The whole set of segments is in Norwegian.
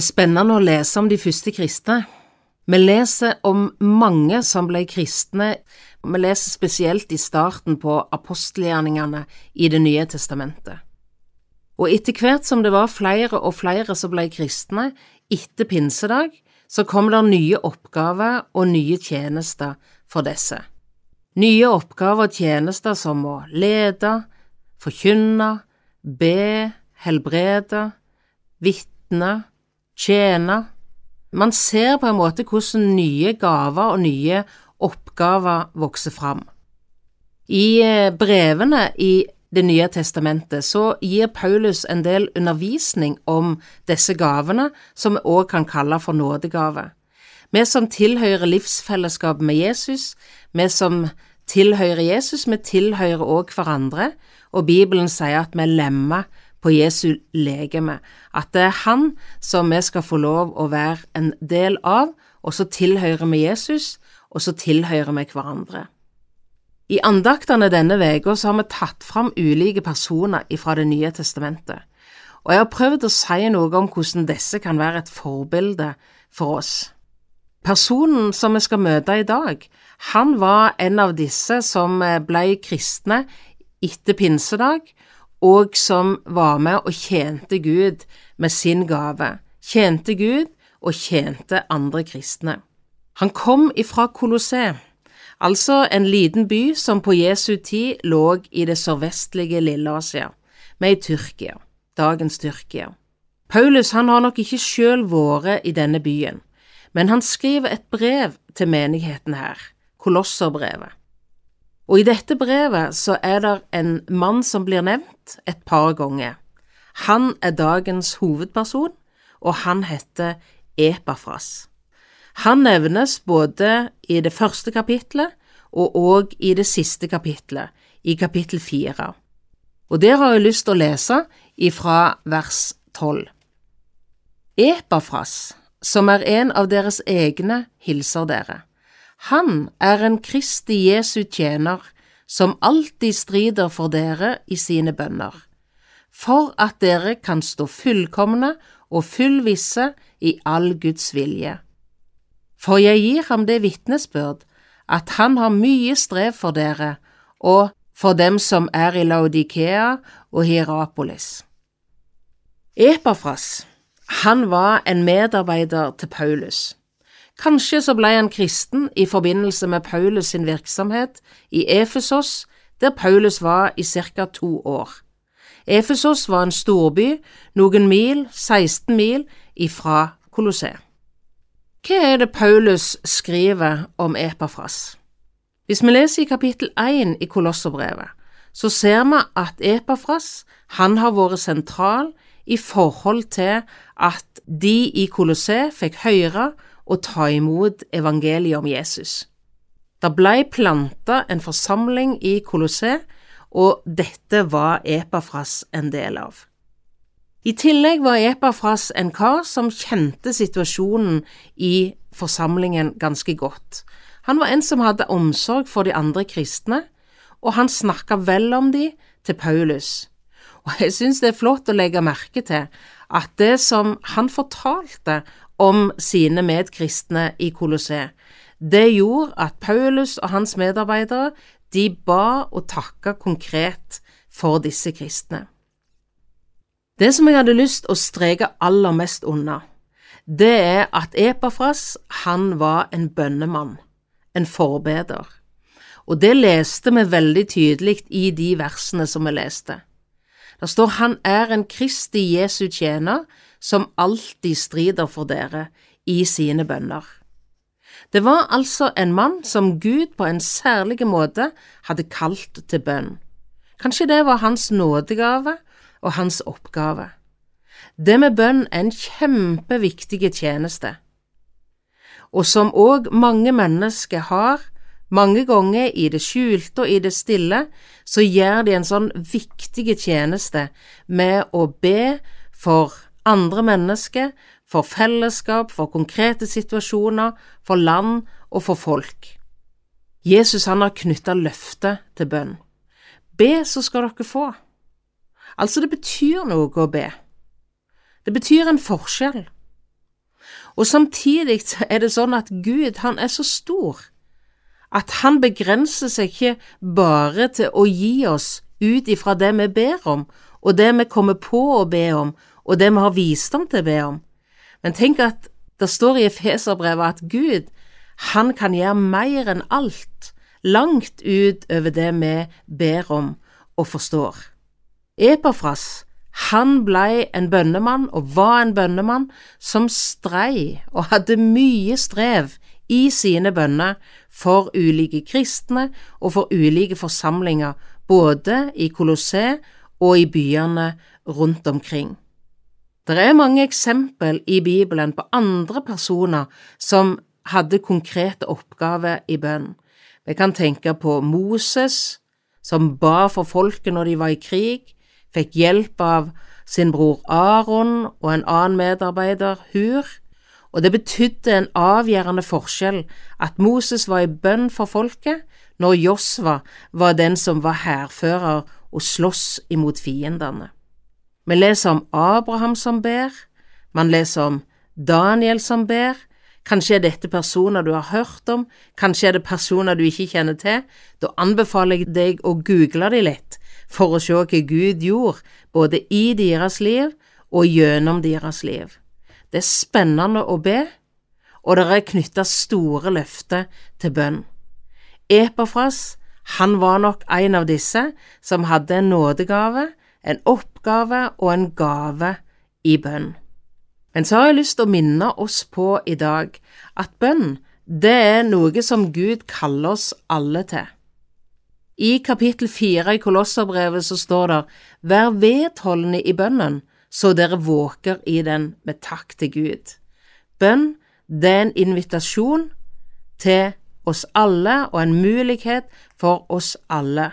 Det er spennende å lese om de første kristne. Vi leser om mange som ble kristne, vi leser spesielt i starten på apostelgjerningene i Det nye testamentet. Og etter hvert som det var flere og flere som ble kristne etter pinsedag, så kom det nye oppgaver og nye tjenester for disse. Nye oppgaver og tjenester som å lede, forkynne, be, helbrede, vitne, tjene. Man ser på en måte hvordan nye gaver og nye oppgaver vokser fram. I eh, brevene i Det nye testamentet så gir Paulus en del undervisning om disse gavene, som vi også kan kalle for nådegave. Vi som tilhører livsfellesskapet med Jesus, vi som tilhører Jesus, vi tilhører også hverandre, og Bibelen sier at vi er lemmer på Jesu legeme, at det er Han som vi skal få lov å være en del av, og så tilhører vi Jesus, og så tilhører vi hverandre. I andaktene denne uka har vi tatt fram ulike personer fra Det nye testamentet, og jeg har prøvd å si noe om hvordan disse kan være et forbilde for oss. Personen som vi skal møte i dag, han var en av disse som ble kristne etter pinsedag, og som var med og tjente Gud med sin gave, tjente Gud og tjente andre kristne. Han kom ifra Colosseum, altså en liten by som på Jesu tid lå i det sørvestlige Lilleasia, med i Tyrkia, dagens Tyrkia. Paulus han har nok ikke sjøl vært i denne byen, men han skriver et brev til menigheten her, Kolosserbrevet. Og i dette brevet så er det en mann som blir nevnt et par ganger. Han er dagens hovedperson, og han heter Epafras. Han nevnes både i det første kapitlet og òg i det siste kapitlet, i kapittel fire. Og der har jeg lyst til å lese ifra vers tolv. Epafras, som er en av deres egne, hilser dere. Han er en Kristi Jesu tjener som alltid strider for dere i sine bønner, for at dere kan stå fullkomne og fullvisse i all Guds vilje. For jeg gir ham det vitnesbyrd at han har mye strev for dere og for dem som er i Laudikea og Hierapolis. Epafras, han var en medarbeider til Paulus. Kanskje så blei han kristen i forbindelse med Paulus sin virksomhet i Efesos, der Paulus var i ca. to år. Efesos var en storby noen mil, 16 mil, ifra Colosseum. Hva er det Paulus skriver om Epafras? Hvis vi leser i kapittel 1 i Kolosserbrevet, så ser vi at Epafras han har vært sentral i forhold til at de i Kolosseum fikk høre å ta imot evangeliet om Jesus. Det blei planta en forsamling i Kolosseum, og dette var Epafras en del av. I tillegg var Epafras en kar som kjente situasjonen i forsamlingen ganske godt. Han var en som hadde omsorg for de andre kristne, og han snakka vel om de til Paulus. Og jeg synes det er flott å legge merke til at det som han fortalte om sine medkristne i Kolosseet. Det gjorde at Paulus og hans medarbeidere de ba og takka konkret for disse kristne. Det som jeg hadde lyst å streke aller mest unna, det er at Epafras, han var en bønnemann, en forbeder, og det leste vi veldig tydelig i de versene som vi leste. Det står han er en Kristi Jesu tjener som alltid strider for dere i sine bønner. Det var altså en mann som Gud på en særlig måte hadde kalt til bønn. Kanskje det var hans nådegave og hans oppgave. Det med bønn er en kjempeviktig tjeneste, og som òg mange mennesker har, mange ganger i det skjulte og i det stille, så gjør de en sånn viktig tjeneste med å be for andre mennesker, for fellesskap, for konkrete situasjoner, for land og for folk. Jesus han har knytta løftet til bønn. Be, så skal dere få. Altså, det betyr noe å be. Det betyr en forskjell. Og samtidig er det sånn at Gud, han er så stor at han begrenser seg ikke bare til å gi oss ut ifra det vi ber om, og det vi kommer på å be om, og det vi har visdom til å be om. Men tenk at det står i Efeserbrevet at Gud, han kan gjøre mer enn alt, langt ut over det vi ber om og forstår. Epafras, han blei en bønnemann og var en bønnemann som strei og hadde mye strev i sine bønner for ulike kristne og for ulike forsamlinger, både i Colosseum og i byene rundt omkring. Det er mange eksempel i Bibelen på andre personer som hadde konkrete oppgaver i bønn. Vi kan tenke på Moses, som ba for folket når de var i krig, fikk hjelp av sin bror Aron og en annen medarbeider, Hur, og det betydde en avgjørende forskjell at Moses var i bønn for folket, når Josva var den som var hærfører og sloss imot fiendene. Vi leser om Abraham som ber, man leser om Daniel som ber, kanskje er dette personer du har hørt om, kanskje er det personer du ikke kjenner til, da anbefaler jeg deg å google de litt for å se hva Gud gjorde både i deres liv og gjennom deres liv. Det er spennende å be, og det er knytta store løfter til bønn. Epafras, han var nok en av disse som hadde en nådegave, en oppgave og en gave i bønn. Men så har jeg lyst til å minne oss på i dag at bønn, det er noe som Gud kaller oss alle til. I kapittel fire i Kolosserbrevet så står det Vær vedholdende i bønnen, så dere våker i den med takk til Gud. Bønn, det er en invitasjon til oss alle og en mulighet for oss alle.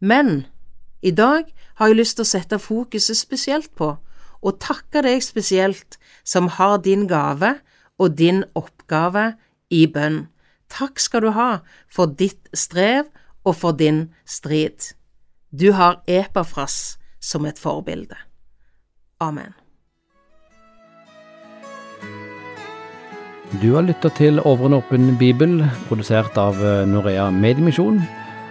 Men i dag har jeg lyst til å sette fokuset spesielt på og takke deg spesielt som har din gave og din oppgave i bønn. Takk skal du ha for ditt strev og for din strid. Du har Epafras som et forbilde. Amen. Du har lytta til Over en åpen bibel, produsert av eh, Norea Mediemisjon.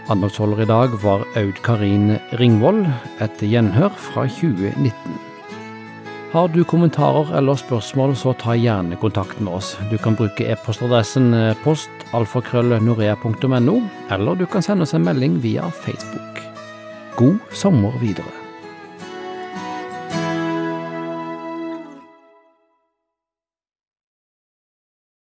Anholdsholder i dag var Aud Karin Ringvold, et gjenhør fra 2019. Har du kommentarer eller spørsmål, så ta gjerne kontakt med oss. Du kan bruke e-postadressen eh, postalfakrøllnorea.no, eller du kan sende oss en melding via Facebook. God sommer videre.